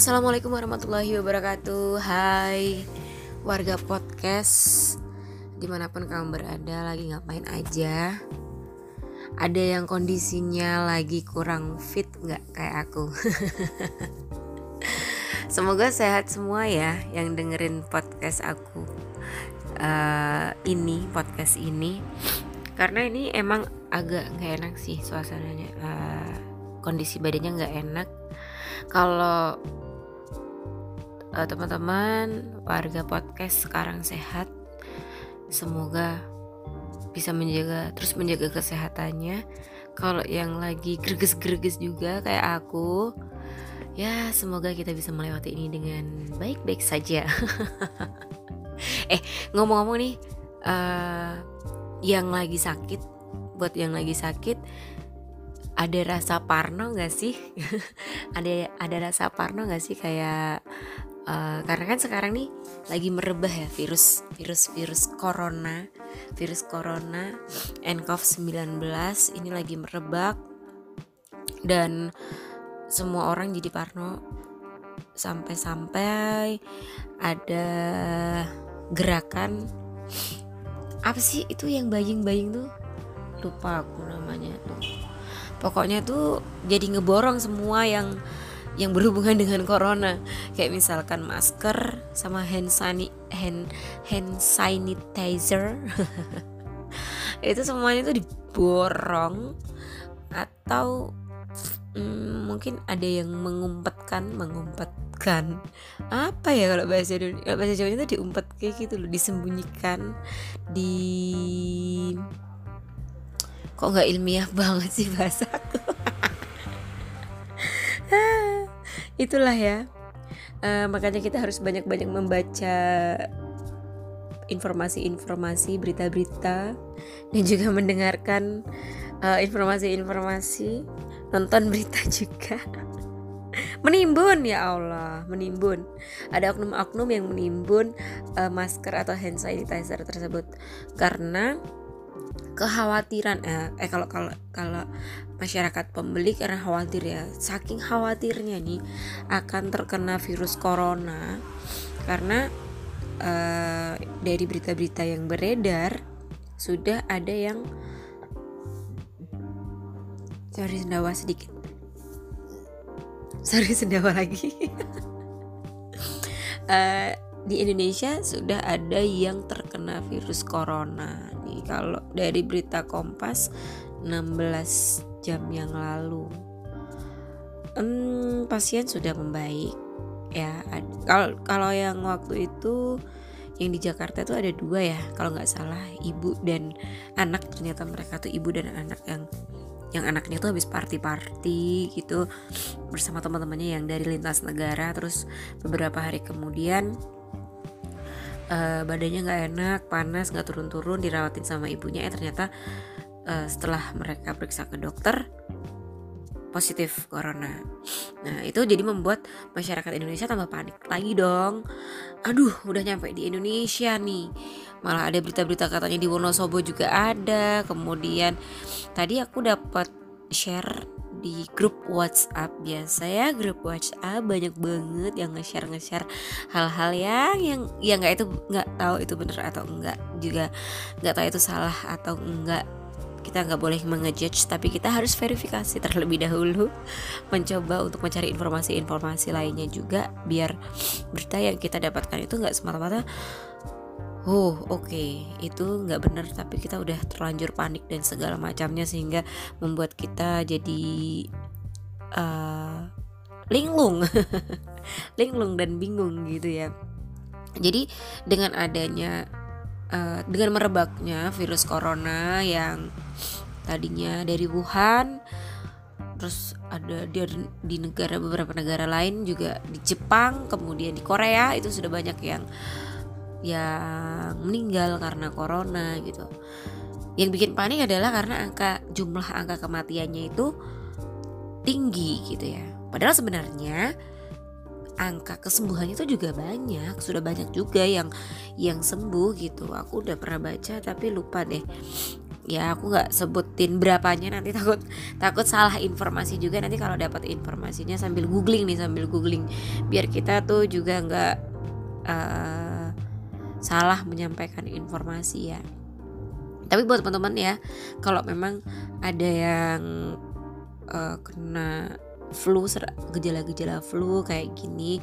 Assalamualaikum warahmatullahi wabarakatuh. Hai warga podcast. Di mana pun kamu berada lagi ngapain aja? Ada yang kondisinya lagi kurang fit gak kayak aku? Semoga sehat semua ya yang dengerin podcast aku uh, Ini podcast ini. Karena ini emang agak gak enak sih suasananya uh, Kondisi badannya gak enak. Kalau uh, teman-teman warga podcast sekarang sehat. Semoga bisa menjaga terus menjaga kesehatannya. Kalau yang lagi greges-greges juga kayak aku ya semoga kita bisa melewati ini dengan baik-baik saja. Eh ngomong-ngomong nih uh, yang lagi sakit buat yang lagi sakit ada rasa parno gak sih? Ada ada rasa parno gak sih? Kayak Uh, karena kan sekarang nih lagi merebah ya virus virus virus corona virus corona nCoV 19 ini lagi merebak. Dan semua orang jadi parno. Sampai-sampai ada gerakan apa sih itu yang baying-baying tuh? Lupa aku namanya tuh. Pokoknya tuh jadi ngeborong semua yang yang berhubungan dengan corona. Kayak misalkan masker sama hand sani hand hand sanitizer. Itu semuanya tuh diborong atau hmm, mungkin ada yang mengumpetkan mengumpetkan. Apa ya kalau bahasa Indonesia kalau bahasa Jawa itu diumpet kayak gitu loh disembunyikan di kok nggak ilmiah banget sih bahasaku itulah ya. Uh, makanya kita harus banyak-banyak membaca informasi-informasi berita-berita dan juga mendengarkan informasi informasi-informasi nonton berita juga. Menimbun ya Allah menimbun. Ada oknum-oknum yang menimbun uh, masker atau hand sanitizer tersebut. Karena kekhawatiran eh, eh kalau kalau kalau masyarakat pembeli karena khawatir ya. Saking khawatirnya nih akan terkena virus corona karena uh, dari berita-berita yang beredar sudah ada yang sorry sendawa sedikit. Sorry sendawa lagi. Uh, di Indonesia sudah ada yang terkena virus corona kalau dari berita Kompas 16 jam yang lalu. Hmm, pasien sudah membaik ya. Kalau kalau yang waktu itu yang di Jakarta itu ada dua ya kalau nggak salah ibu dan anak. Ternyata mereka tuh ibu dan anak yang yang anaknya tuh habis party-party gitu bersama teman-temannya yang dari lintas negara. Terus beberapa hari kemudian uh, badannya nggak enak panas nggak turun-turun dirawatin sama ibunya eh ternyata uh, setelah mereka periksa ke dokter positif corona. Nah, itu jadi membuat masyarakat Indonesia tambah panik lagi dong. Aduh, udah nyampe di Indonesia nih. Malah ada berita-berita katanya di Wonosobo juga ada. Kemudian tadi aku dapat share di grup WhatsApp biasa ya. Grup WhatsApp banyak banget yang nge-share nge-share hal-hal yang yang yang nggak itu nggak tahu itu bener atau enggak juga nggak tahu itu salah atau enggak kita nggak boleh mengejudge tapi kita harus verifikasi terlebih dahulu. Mencoba untuk mencari informasi-informasi lainnya juga biar berita yang kita dapatkan itu nggak semata-mata oh oke. Okay, itu nggak benar tapi kita udah terlanjur panik dan segala macamnya sehingga membuat kita jadi uh, linglung. Linglung dan bingung gitu ya. Jadi dengan adanya uh, dengan merebaknya virus corona yang tadinya dari Wuhan terus ada di, di negara beberapa negara lain juga di Jepang kemudian di Korea itu sudah banyak yang yang meninggal karena corona gitu. Yang bikin panik adalah karena angka jumlah angka kematiannya itu tinggi gitu ya. Padahal sebenarnya angka kesembuhannya itu juga banyak sudah banyak juga yang yang sembuh gitu. Aku udah pernah baca tapi lupa deh. Ya aku nggak sebutin berapanya nanti takut takut salah informasi juga. Nanti kalau dapat informasinya sambil googling nih sambil googling. Biar kita tuh juga nggak uh, salah menyampaikan informasi ya. Tapi buat teman-teman ya kalau memang ada yang uh, kena flu gejala-gejala flu kayak gini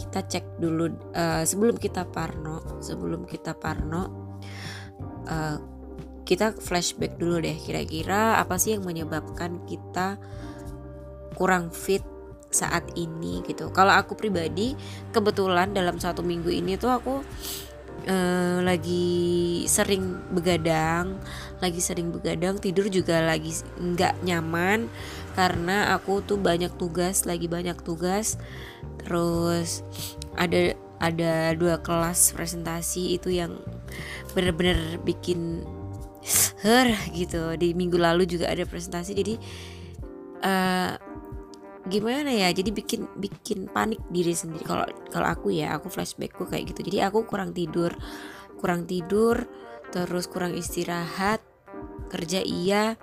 kita cek dulu uh, sebelum kita parno sebelum kita parno uh, kita flashback dulu deh kira-kira apa sih yang menyebabkan kita kurang fit saat ini gitu. Kalau aku pribadi kebetulan dalam satu minggu ini tuh aku uh, lagi sering begadang lagi sering begadang tidur juga lagi nggak nyaman karena aku tuh banyak tugas lagi banyak tugas. Terus ada ada dua kelas presentasi itu yang bener-bener bikin her gitu. Di minggu lalu juga ada presentasi jadi uh, gimana ya jadi bikin bikin panik diri sendiri. Kalau kalau aku ya aku flashbackku kayak gitu. Jadi aku kurang tidur kurang tidur terus kurang istirahat kerja iya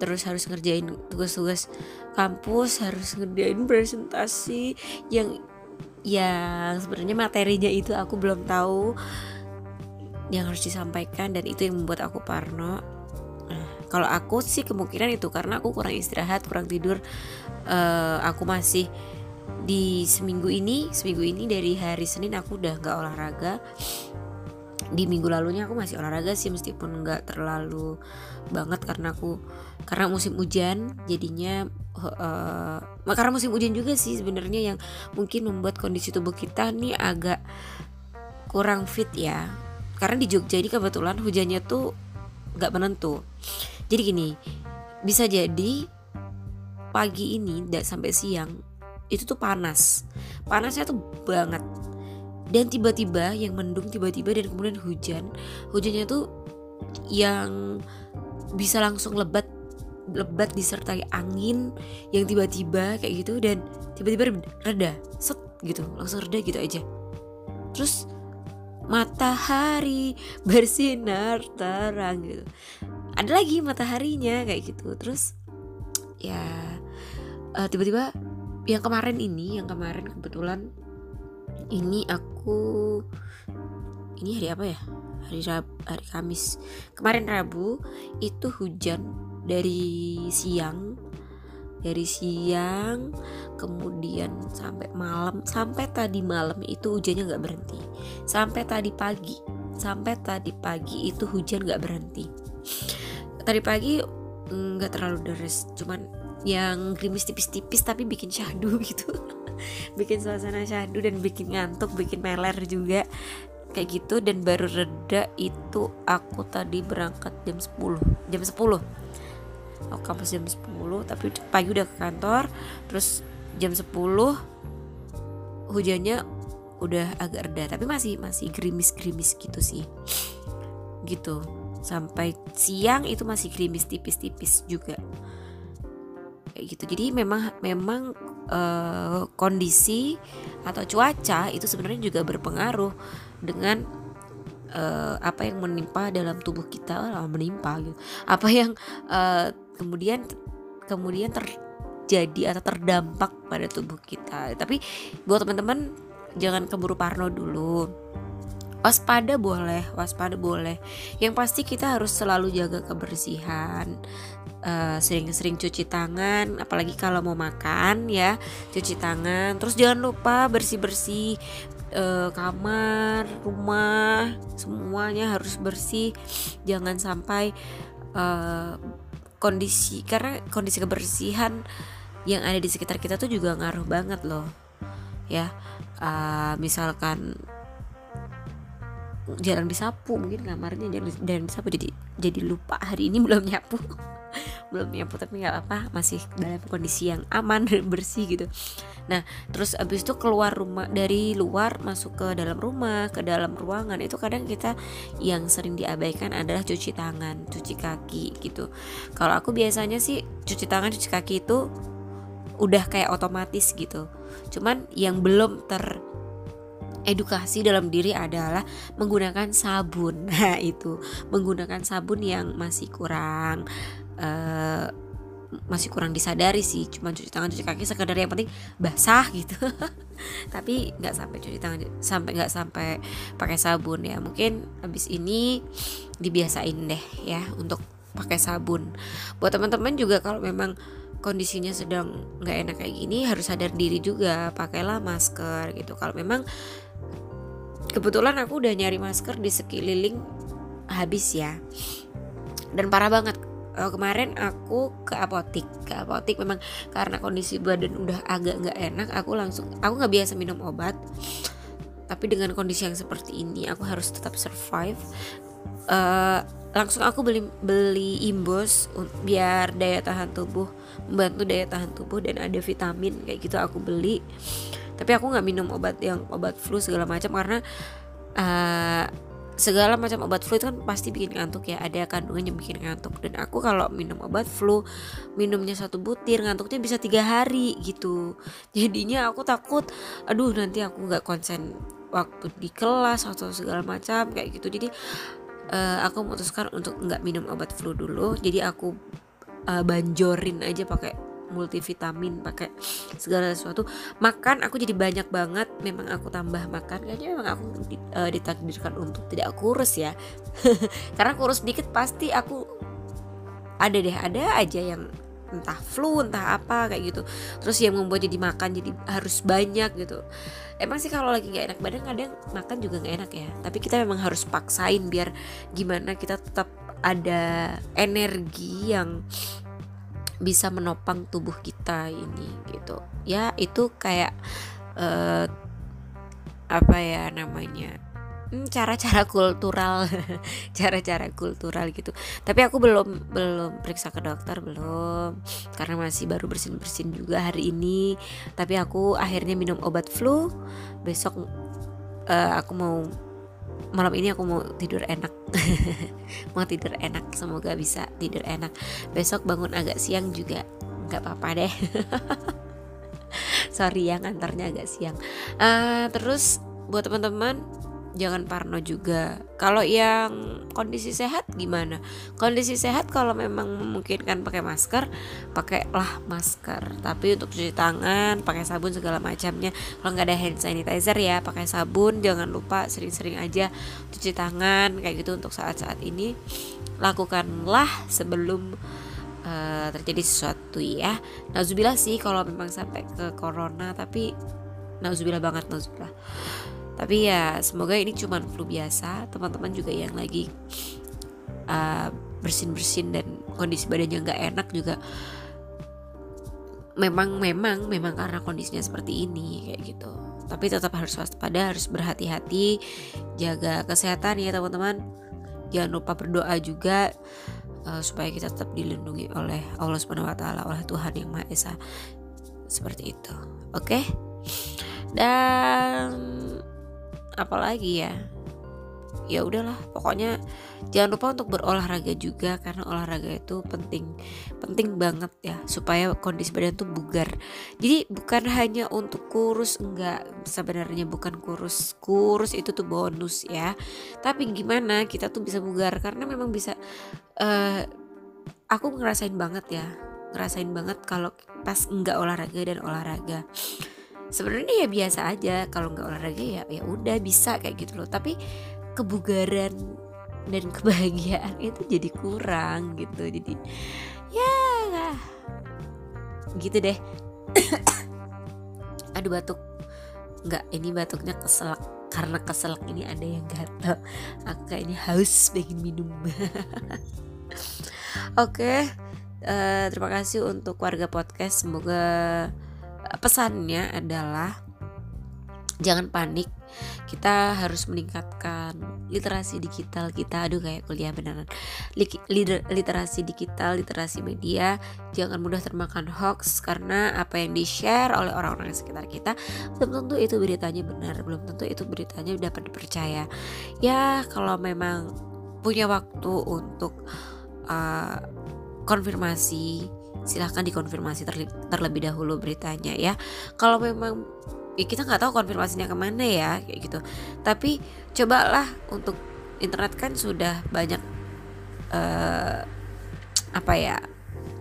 terus harus ngerjain tugas-tugas kampus harus ngerjain presentasi yang yang sebenarnya materinya itu aku belum tahu yang harus disampaikan dan itu yang membuat aku parno kalau aku sih kemungkinan itu karena aku kurang istirahat kurang tidur. Uh, aku masih di seminggu ini seminggu ini dari hari Senin aku udah nggak olahraga. Di minggu lalunya aku masih olahraga sih meskipun nggak terlalu banget karena aku karena musim hujan jadinya uh, karena musim hujan juga sih sebenarnya yang mungkin membuat kondisi tubuh kita nih agak kurang fit ya. Karena di Jogja ini kebetulan hujannya tuh nggak menentu jadi gini bisa jadi pagi ini dan sampai siang itu tuh panas. Panasnya tuh banget. Dan tiba-tiba yang mendung tiba-tiba dan kemudian hujan. Hujannya tuh yang bisa langsung lebat lebat disertai angin yang tiba-tiba kayak gitu dan tiba-tiba reda set gitu langsung reda gitu aja. Terus matahari bersinar terang gitu ada lagi mataharinya kayak gitu. Terus ya uh, tiba-tiba yang kemarin ini yang kemarin kebetulan ini aku ini hari apa ya? Hari Rab, hari Kamis. Kemarin Rabu itu hujan dari siang dari siang kemudian sampai malam sampai tadi malam itu hujannya nggak berhenti. Sampai tadi pagi sampai tadi pagi itu hujan nggak berhenti tadi pagi nggak terlalu deres. Cuman yang gerimis tipis-tipis tapi bikin syahdu gitu. Bikin suasana syahdu dan bikin ngantuk bikin meler juga. Kayak gitu dan baru reda itu aku tadi berangkat jam 10 jam 10 aku kampus jam 10 tapi pagi udah ke kantor. Terus jam 10 hujannya udah agak reda. Tapi masih masih gerimis-gerimis gitu sih. Gitu sampai siang itu masih gerimis tipis-tipis juga. Kayak gitu. Jadi memang memang uh, kondisi atau cuaca itu sebenarnya juga berpengaruh dengan uh, apa yang menimpa dalam tubuh kita oh, menimpa gitu. Apa yang uh, kemudian kemudian terjadi atau terdampak pada tubuh kita. Tapi buat teman-teman jangan keburu parno dulu waspada boleh waspada boleh. Yang pasti kita harus selalu jaga kebersihan sering sering-sering cuci tangan apalagi kalau mau makan ya cuci tangan. Terus jangan lupa bersih bersih uh, kamar rumah semuanya harus bersih. Jangan sampai uh, kondisi karena kondisi kebersihan yang ada di sekitar kita tuh juga ngaruh banget loh. Ya uh, misalkan jarang disapu mungkin kamarnya jarang, jarang disapu jadi jadi lupa. Hari ini belum nyapu. Belum nyapu tapi nggak apa masih dalam kondisi yang aman dan bersih gitu. Nah terus abis itu keluar rumah dari luar masuk ke dalam rumah ke dalam ruangan. Itu kadang kita yang sering diabaikan adalah cuci tangan cuci kaki gitu. Kalau aku biasanya sih cuci tangan cuci kaki itu udah kayak otomatis gitu. Cuman yang belum ter edukasi dalam diri adalah menggunakan sabun. Nah, itu. Menggunakan sabun yang masih kurang uh, masih kurang disadari sih. Cuma cuci tangan cuci kaki sekedar yang penting basah gitu. Tapi nggak sampai cuci tangan sampai nggak sampai pakai sabun ya. Mungkin habis ini dibiasain deh ya untuk pakai sabun. Buat teman-teman juga kalau memang kondisinya sedang nggak enak kayak gini harus sadar diri juga. Pakailah masker gitu. Kalau memang kebetulan aku udah nyari masker di sekeliling habis ya. Dan parah banget. Uh, kemarin aku ke apotik. Ke apotik memang karena kondisi badan udah agak nggak enak aku langsung aku nggak biasa minum obat. Tapi dengan kondisi yang seperti ini aku harus tetap survive. Uh, langsung aku beli beli imbos biar daya tahan tubuh membantu daya tahan tubuh dan ada vitamin kayak gitu aku beli tapi aku nggak minum obat yang obat flu segala macam karena uh, segala macam obat flu itu kan pasti bikin ngantuk ya. Ada kandungan yang bikin ngantuk. Dan aku kalau minum obat flu minumnya satu butir ngantuknya bisa tiga hari gitu. Jadinya aku takut aduh nanti aku nggak konsen waktu di kelas atau segala macam kayak gitu. Jadi uh, aku memutuskan untuk nggak minum obat flu dulu. Jadi aku uh, banjorin aja pakai multivitamin pakai segala sesuatu. Makan aku jadi banyak banget. Memang aku tambah makan kayaknya memang aku uh, ditakdirkan untuk tidak kurus ya. Karena kurus dikit pasti aku ada deh ada aja yang entah flu entah apa kayak gitu. Terus yang membuat jadi makan jadi harus banyak gitu. Emang sih kalau lagi nggak enak badan kadang makan juga nggak enak ya. Tapi kita memang harus paksain biar gimana kita tetap ada energi yang bisa menopang tubuh kita ini gitu. Ya itu kayak uh, apa ya namanya Hmm, cara-cara kultural cara-cara kultural gitu. Tapi aku belum belum periksa ke dokter belum. Karena masih baru bersin bersin juga hari ini. Tapi aku akhirnya minum obat flu. Besok uh, aku mau malam ini aku mau tidur enak. Mau tidur enak semoga bisa tidur enak. Besok bangun agak siang juga nggak apa-apa deh. Sorry ya ngantarnya agak siang. Uh, terus buat teman-teman jangan parno juga. Kalau yang kondisi sehat gimana? Kondisi sehat kalau memang memungkinkan pakai masker, pakailah masker. Tapi untuk cuci tangan, pakai sabun segala macamnya. Kalau nggak ada hand sanitizer ya, pakai sabun. Jangan lupa sering-sering aja cuci tangan kayak gitu untuk saat-saat ini. Lakukanlah sebelum uh, terjadi sesuatu ya. Nauzubillah sih kalau memang sampai ke corona, tapi nauzubillah banget nauzubillah tapi ya semoga ini cuma flu biasa. Teman-teman juga yang lagi uh, bersin-bersin dan kondisi badannya nggak enak juga. Memang memang memang karena kondisinya seperti ini kayak gitu. Tapi tetap harus waspada harus berhati-hati. Jaga kesehatan ya teman-teman. Jangan lupa berdoa juga uh, supaya kita tetap dilindungi oleh Allah Subhanahu wa taala oleh Tuhan yang Maha Esa. Seperti itu. Oke? Okay? dan apalagi ya? Ya udahlah pokoknya jangan lupa untuk berolahraga juga karena olahraga itu penting penting banget ya supaya kondisi badan tuh bugar. Jadi bukan hanya untuk kurus enggak. Sebenarnya bukan kurus. Kurus itu tuh bonus ya. Tapi gimana kita tuh bisa bugar? Karena memang bisa uh, aku ngerasain banget ya ngerasain banget kalau pas enggak olahraga dan olahraga sebenarnya ya biasa aja kalau nggak olahraga ya ya udah bisa kayak gitu loh. Tapi kebugaran dan kebahagiaan itu jadi kurang gitu. Jadi ya gitu deh. Aduh batuk. Nggak ini batuknya keselak. Karena keselak ini ada yang gatal aku kayaknya haus pengen minum. Oke okay, uh, eh, terima kasih untuk warga podcast. Semoga pesannya adalah jangan panik. Kita harus meningkatkan literasi digital kita. Aduh kayak kuliah beneran. Literasi digital literasi media jangan mudah termakan hoax karena apa yang di share oleh orang-orang di sekitar kita belum tentu itu beritanya benar belum tentu itu beritanya dapat dipercaya. Ya kalau memang punya waktu untuk uh, konfirmasi silahkan dikonfirmasi terlebih dahulu beritanya ya. Kalau memang ya kita nggak tahu konfirmasinya ke mana ya kayak gitu. Tapi cobalah untuk internet kan sudah banyak uh, apa ya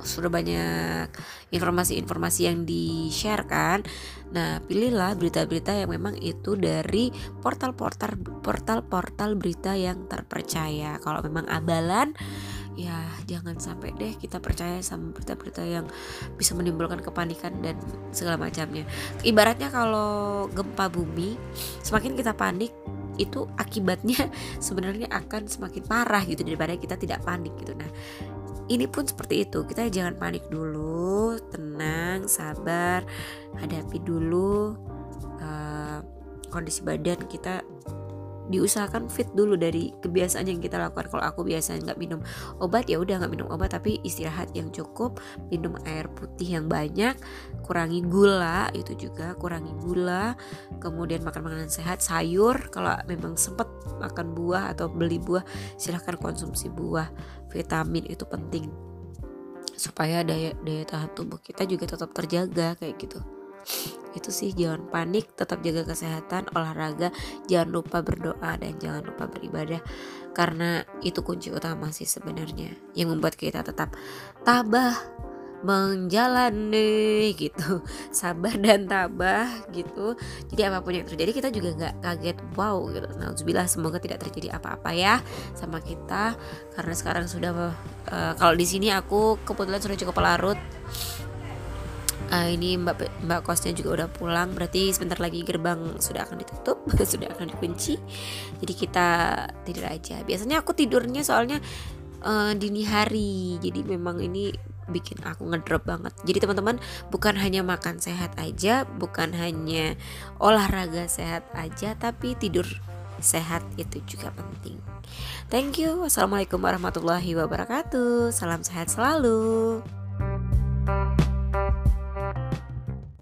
sudah banyak informasi-informasi yang di-share kan. Nah, pilihlah berita-berita yang memang itu dari portal-portal portal-portal berita yang terpercaya. Kalau memang abalan ya jangan sampai deh kita percaya sama berita-berita yang bisa menimbulkan kepanikan dan segala macamnya. Ibaratnya kalau gempa bumi, semakin kita panik itu akibatnya sebenarnya akan semakin parah gitu daripada kita tidak panik gitu. Nah, ini pun seperti itu. Kita jangan panik dulu. Tenang sabar hadapi dulu uh, kondisi badan kita diusahakan fit dulu dari kebiasaan yang kita lakukan. Kalau aku biasanya nggak minum obat ya udah nggak minum obat tapi istirahat yang cukup minum air putih yang banyak kurangi gula itu juga kurangi gula kemudian makan makanan sehat sayur kalau memang sempat makan buah atau beli buah silahkan konsumsi buah vitamin itu penting supaya daya daya tahan tubuh kita juga tetap terjaga kayak gitu itu sih jangan panik tetap jaga kesehatan olahraga jangan lupa berdoa dan jangan lupa beribadah. Karena itu kunci utama sih sebenarnya yang membuat kita tetap tabah menjalani gitu. Sabar dan tabah gitu. Jadi apa pun yang terjadi kita juga nggak kaget wow gitu. Nah semoga tidak terjadi apa-apa ya sama kita. Karena sekarang sudah uh, kalau di sini aku kebetulan sudah cukup larut uh, ini mbak mbak kosnya juga udah pulang. Berarti sebentar lagi gerbang sudah akan ditutup sudah akan dikunci. Jadi kita tidur aja. Biasanya aku tidurnya soalnya uh, dini hari. Jadi memang ini bikin aku ngedrop banget. Jadi teman-teman bukan hanya makan sehat aja bukan hanya olahraga sehat aja tapi tidur sehat itu juga penting. Thank you. Wassalamualaikum warahmatullahi wabarakatuh. Salam sehat selalu